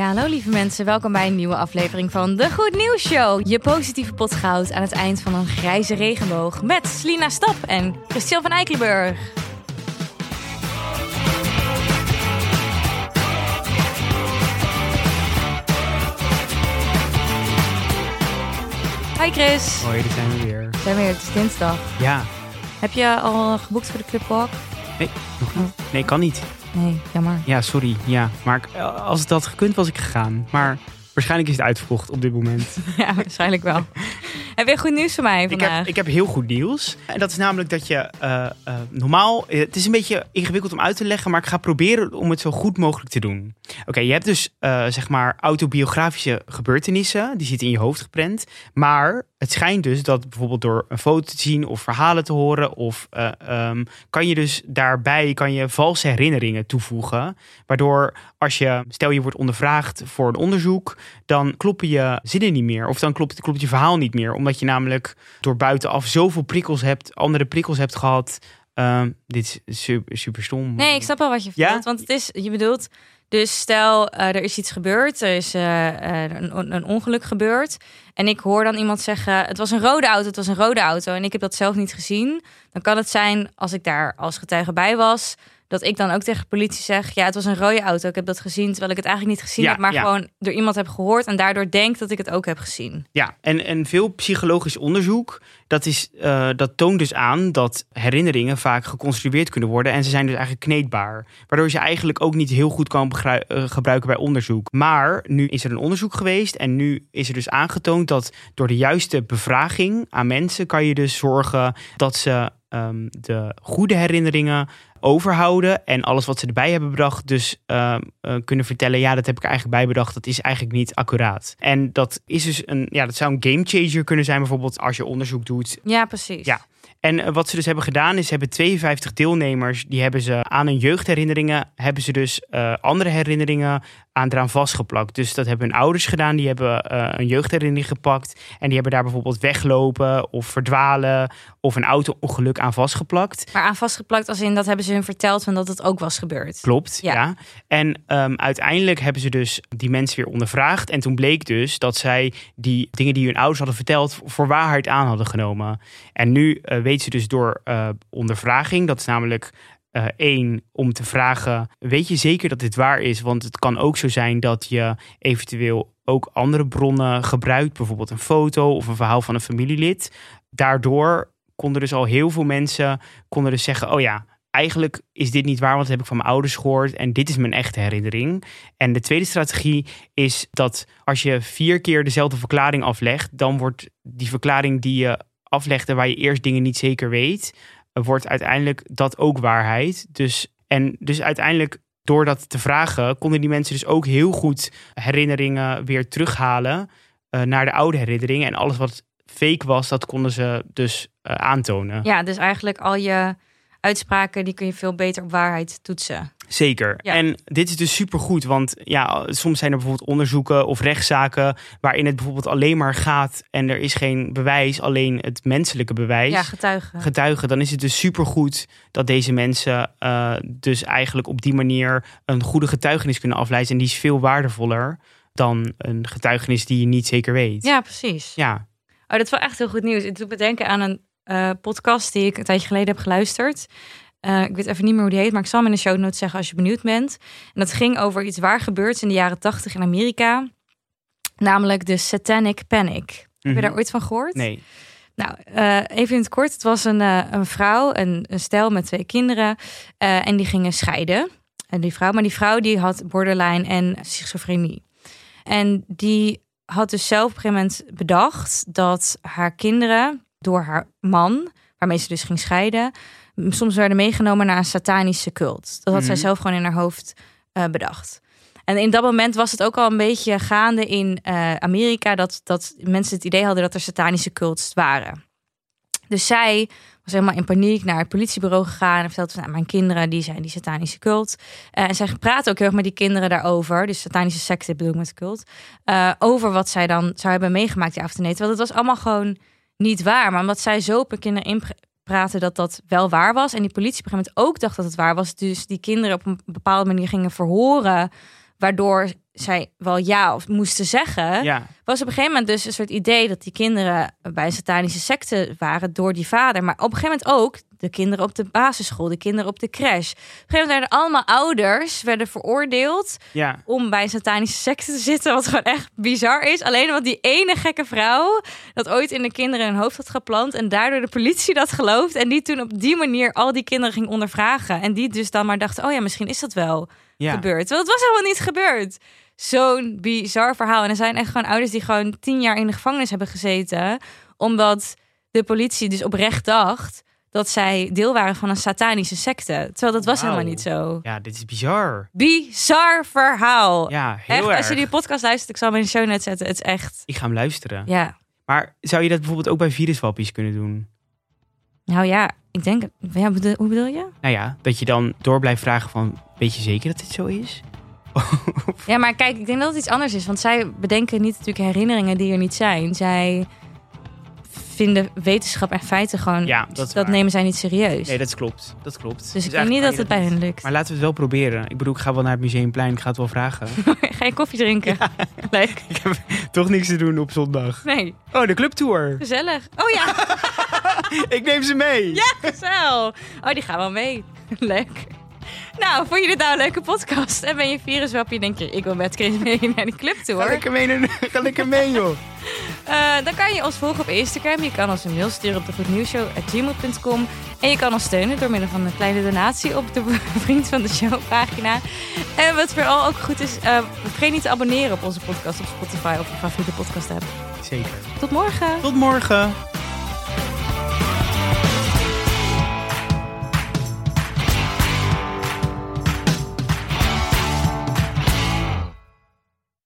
Ja, hallo lieve mensen. Welkom bij een nieuwe aflevering van de Goed Nieuws Show. Je positieve pot goud aan het eind van een grijze regenboog. Met Slina Stap en Christian van Eikelenburg. Hi Chris. Hoi, daar zijn we weer. Zijn we weer, het is dinsdag. Ja, Heb je al geboekt voor de Clubwalk? Nee, nog niet. Nee, kan niet. Nee, jammer. Ja, sorry. Ja, maar ik- als het had gekund, was ik gegaan. Maar waarschijnlijk is het uitverkocht op dit moment. Ja, waarschijnlijk wel. Heb je goed nieuws voor mij ik, vandaag? heb, ik heb heel goed nieuws. En dat is namelijk dat je eh, eh, normaal... eh, Het is een beetje ingewikkeld om uit te leggen, maar ik ga proberen om het zo goed mogelijk te doen. Oké, je hebt dus eh, zeg maar autobiografische gebeurtenissen. Die zitten in je hoofd geprent. Maar het schijnt dus dat bijvoorbeeld door een foto te zien of verhalen te horen... of eh, ehm, kan je dus daarbij kan je valse herinneringen toevoegen. Waardoor als je, stel je wordt ondervraagd voor een onderzoek... dan kloppen je zinnen niet meer. Of dan klopt, klopt je verhaal niet meer. Omdat je namelijk door buitenaf zoveel prikkels hebt... andere prikkels hebt gehad... Ehm, dit is super, super stom. Nee, ik snap wel wat je Ja? vertelt. Want het is, je bedoelt, dus stel eh, er is iets gebeurd, er is eh, eh, een, een ongeluk gebeurd. En ik hoor dan iemand zeggen, het was een rode auto, het was een rode auto. En ik heb dat zelf niet gezien. Dan kan het zijn, als ik daar als getuige bij was, dat ik dan ook tegen de politie zeg, ja, het was een rode auto. Ik heb dat gezien, terwijl ik het eigenlijk niet gezien Ja, heb, maar ja. gewoon door iemand heb gehoord en daardoor denk dat ik het ook heb gezien. Ja, en, en veel psychologisch onderzoek, dat, is, eh, dat toont dus aan dat herinneringen vaak geconstrueerd kunnen worden. En ze zijn dus eigenlijk kneedbaar. Waardoor je ze eigenlijk ook niet heel goed kan eh, gebruiken bij onderzoek. Maar nu is er een onderzoek geweest en nu is er dus aangetoond dat door de juiste bevraging aan mensen kan je dus zorgen dat ze ehm, de goede herinneringen overhouden en alles wat ze erbij hebben bedacht dus ehm, eh, kunnen vertellen ja dat heb ik eigenlijk bijbedacht dat is eigenlijk niet accuraat en dat is dus een ja dat zou een game changer kunnen zijn bijvoorbeeld als je onderzoek doet Ja, precies. Ja. en eh, wat ze dus hebben gedaan is, hebben 52 deelnemers, die hebben ze aan hun jeugdherinneringen, hebben ze dus eh, andere herinneringen aan eraan vastgeplakt. Dus dat hebben hun ouders gedaan, die hebben een jeugdherinnering gepakt en die hebben daar bijvoorbeeld weglopen of verdwalen of een auto-ongeluk aan vastgeplakt. Maar aan vastgeplakt als in, dat hebben ze hun verteld van dat het ook was gebeurd. Klopt, Ja. ja. En ehm, uiteindelijk hebben ze dus die mensen weer ondervraagd. En toen bleek dus dat zij die dingen die hun ouders hadden verteld voor waarheid aan hadden genomen. En nu eh weten ze dus door eh, ondervraging, dat is namelijk eh, één, om te vragen, weet je zeker dat dit waar is? Want het kan ook zo zijn dat je eventueel ook andere bronnen gebruikt, bijvoorbeeld een foto of een verhaal van een familielid. Daardoor konden dus al heel veel mensen konden dus zeggen, oh ja, eigenlijk is dit niet waar, want dat heb ik van mijn ouders gehoord en dit is mijn echte herinnering. En de tweede strategie is dat als je vier keer dezelfde verklaring aflegt, dan wordt die verklaring die je aflegt en waar je eerst dingen niet zeker weet, eh, wordt uiteindelijk dat ook waarheid. Dus, en dus uiteindelijk door dat te vragen, konden die mensen dus ook heel goed herinneringen weer terughalen eh, naar de oude herinneringen. En alles wat fake was, dat konden ze dus eh, aantonen. Ja, dus eigenlijk al je uitspraken, die kun je veel beter op waarheid toetsen. Zeker. Ja. En dit is dus supergoed, want ja, soms zijn er bijvoorbeeld onderzoeken of rechtszaken waarin het bijvoorbeeld alleen maar gaat en er is geen bewijs, alleen het menselijke bewijs. Ja, getuigen. Getuigen, dan is het dus supergoed dat deze mensen eh, dus eigenlijk op die manier een goede getuigenis kunnen afleiden. En die is veel waardevoller dan een getuigenis die je niet zeker weet. Ja, precies. Ja. Oh, dat is wel echt heel goed nieuws. Het doet me denken aan een eh, podcast die ik een tijdje geleden heb geluisterd. Eh, ik weet even niet meer hoe die heet, maar ik zal hem in de show notes zeggen als je benieuwd bent. En dat ging over iets waar gebeurt in de jaren tachtig in Amerika. Namelijk de Satanic Panic. Heb je Mhm. daar ooit van gehoord? Nee. Nou, eh, even in het kort. Het was een, een vrouw, een, een stel met twee kinderen. en die gingen scheiden. En die vrouw, maar die vrouw die had borderline en schizofrenie. En die had dus zelf op een gegeven moment bedacht dat haar kinderen door haar man, waarmee ze dus ging scheiden, soms werden meegenomen naar een satanische cult. Dat had zij Mhm. zelf gewoon in haar hoofd eh, bedacht. En in dat moment was het ook al een beetje gaande in eh, Amerika dat, dat mensen het idee hadden dat er satanische cults waren. Dus zij was helemaal in paniek naar het politiebureau gegaan en vertelde van, nou, mijn kinderen die zijn die satanische cult. Eh, en zij praatte ook heel erg met die kinderen daarover, dus satanische secte bedoel ik met cult, over wat zij dan zou hebben meegemaakt die avond en Terwijl het was allemaal gewoon niet waar, maar omdat zij zo op kinderen inpraten dat dat wel waar was. En die politie op een gegeven moment ook dacht dat het waar was, dus die kinderen op een bepaalde manier gingen verhoren, waardoor zij wel ja of moesten zeggen, Ja, was op een gegeven moment dus een soort idee dat die kinderen bij een satanische secte waren door die vader. Maar op een gegeven moment ook de kinderen op de basisschool, de kinderen op de crash. Op een gegeven moment werden allemaal ouders werden veroordeeld ja. om bij een satanische secte te zitten, wat gewoon echt bizar is. Alleen omdat die ene gekke vrouw dat ooit in de kinderen hun hoofd had geplant en daardoor de politie dat gelooft en die toen op die manier al die kinderen ging ondervragen en die dus dan maar dachten, oh ja, misschien is dat wel ja. gebeurd. Want het was helemaal niet gebeurd. Zo'n bizar verhaal. En er zijn echt gewoon ouders die gewoon tien jaar in de gevangenis hebben gezeten. Omdat de politie dus oprecht dacht dat zij deel waren van een satanische secte. Terwijl dat was helemaal niet zo. Ja, dit is bizar. Bizar verhaal. Ja, heel echt, erg. als je die podcast luistert, ik zal hem in de show net zetten. Het is echt, Ik ga hem luisteren. ja. Maar zou je dat bijvoorbeeld ook bij viruswappies kunnen doen? Nou ja, ik denk, ja, bedoel- hoe bedoel je? Nou ja, dat je dan door blijft vragen van... Weet je zeker dat dit zo is? Ja, maar kijk, ik denk dat het iets anders is. Want zij bedenken niet natuurlijk herinneringen die er niet zijn. Zij vinden wetenschap en feiten gewoon... Ja, dat dat nemen zij niet serieus. Nee, dat klopt. Dat klopt. dus ik denk niet dat je het bij hen lukt. Maar laten we het wel proberen. Ik bedoel, ik ga wel naar het Museumplein. Ik ga het wel vragen. Ga je koffie drinken? Leuk. ik heb toch niks te doen op zondag. Nee, Oh, de clubtour. gezellig. Oh ja, ik neem ze mee. ja, gezellig. Oh, die gaan wel mee. Leuk. Nou, vond je dit nou een leuke podcast? En ben je viruswappie en denk je, ik wil met Chris mee naar die Ga clubtour? lekker mee, ga lekker mee joh. Eh, dan kan je ons volgen op Instagram. Je kan ons een mail sturen op de goednieuwsshow.gmail.com. En je kan ons steunen door middel van een kleine donatie op de Vriend van de Show pagina. En wat vooral ook goed is, eh, vergeet niet te abonneren op onze podcast op Spotify of je favoriete podcast app. Zeker. Tot morgen! Tot morgen.